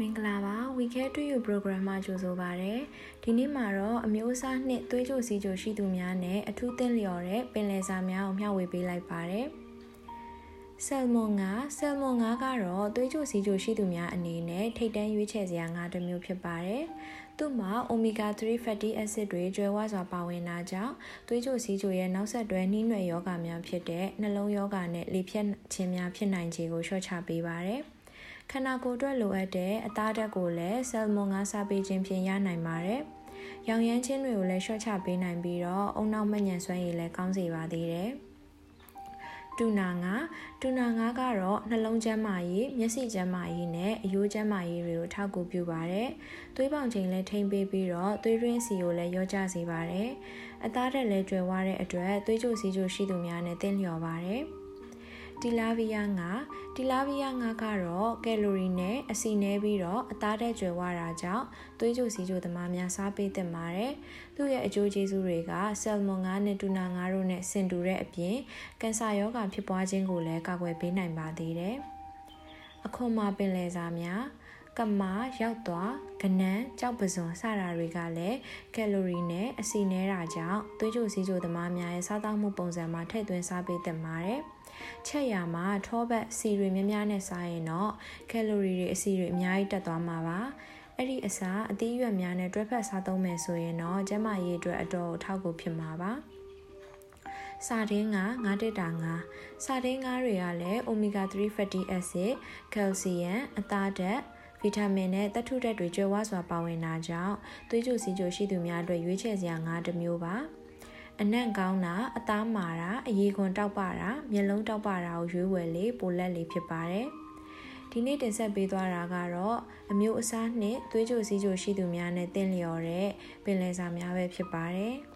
မင်္ဂလာပါ We Care to You program မှာကြိုဆိုပါရစေဒီနေ့မှာတော့အမျိုးအစားနှစ်သွေးကြိုစီကြိုရှိသူများနဲ့အထူးသင့်လျော်တဲ့ပင်လယ်စာများကိုမျှဝေပေးလိုက်ပါတယ်ဆယ်မွန်ငါဆယ်မွန်ငါကတော့သွေးကြိုစီကြိုရှိသူများအနေနဲ့ထိတ်တန့်ရွေးချယ်စရာငါတစ်မျိုးဖြစ်ပါတယ်သူ့မှာ omega 3 fatty acid တွေကျွဲဝစွာပါဝင်တာကြောင့်သွေးကြိုစီးကြိုရဲ့နောက်ဆက်တွဲနှီးနွယ်ယောဂများဖြစ်တဲ့နှလုံးယောဂနဲ့လေဖြတ်ခြင်းများဖြစ်နိုင်ခြေကိုလျှော့ချပေးပါတယ်။ ခန္ဓာကိုယ်အတွက်လိုအပ်တဲ့အသားဓာတ်ကိုလည်းဆယ်မွန်ငါစားပေးခြင်းဖြင့်ရနိုင်ပါတယ်။ရောင်ရမ်းခြင်းတွေကိုလည်းလျှော့ချပေးနိုင်ပြီးတော့အုံနောက်မညံစွမ်းရည်လည်းကောင်းစေပါသေးတယ်။တူနာငါတူနာငါကတော့နှလုံးကျန်းမာရေးမျက်စိကျန်းမာရေးနဲ့အရိုးကျန်းမာရေးတွေကိုထောက်ကူပြုပါတယ်။သွေးပေါင်ချိန်လည်းထိမ့်ပေးပြီးတော့သွေးရင်းစီကိုလည်းရောကျစေပါတယ်။အသားဓာတ်လည်းကျွဲဝတဲ့အတွက်သွေးကြိုစီကြိုရှိသူများနဲ့တင်းလျော်ပါတယ်။ တီလာဗီယာငါတီလာဗီယာငါကတော့ကယ်လိုရီနဲ့အဆီနည်းပြီးတော့အသားတဲ့ကျွယ်ဝတာကြောင့်သွေးကြိုစီကြိုသမားများစားပေးသင့်ပါတယ်။သူ့ရဲ့အကျိုးကျေးဇူးတွေကဆယ်မွန်ငါနဲ့တူနာငါတို့နဲ့ဆင်တူတဲ့အပြင်ကင်ဆာရောဂါဖြစ်ပွားခြင်းကိုလည်းကာကွယ်ပေးနိုင်ပါသေးတယ်။အခွန်မှာပင်လယ်စာများ ကမာရောက်သွားကနန်းကြောက်ပစုံစတာတွေကလည်းကယ်လိုရီနဲ့အဆီနဲတာကြောင့်သွေးကြိုစီးကြိုသမားများရဲ့စားသောက်မှုပုံစံမှာထည့်သွင်းစားပေးသင့်ပါတယ်။ချက်ရမှာထောပတ်စီတွေများများနဲ့စားရင်တော့ကယ်လိုရီတွေအစီတွေအများကြီးတက်သွားမှာပါအဲ့ဒီအစားအသီးရွက်များနဲ့တွဲဖက်စားသုံးမယ်ဆိုရင်တော့ကျန်းမာရေးအတွက်အတော်ထောက်ကူဖြစ်မှာပါစာတင်းငါငါးတက်တာငါစာတင်းငါးတွေကလည်း omega 3 fatty acid, calcium, အသားဓာတ် ဗီတာမင်နဲ့သတ္ထုဓာတ်တွေကျွဲဝစွာပါဝင်တာကြောင့်သွေးကြိုစီးကြိုရှိသူများအတွက်ရွေးချယ်စရာငါးတစ်မျိုးပါ။အနံ့ကောင်းတာအသားမာတာအရေခွန်တောက်ပတာမျက်လုံးတောက်ပတာကိုရွေးဝယ်လေပိုလက်လေဖြစ်ပါတယ်ဒီနေ့တင်ဆက်ပေးသွားတာကတော့အမျိုးအစားနှင့်သွေးကြိုစီးကြိုရှိသူများနဲ့တင့်လျော်တဲ့ပင်လယ်စာများပဲဖြစ်ပါတယ်။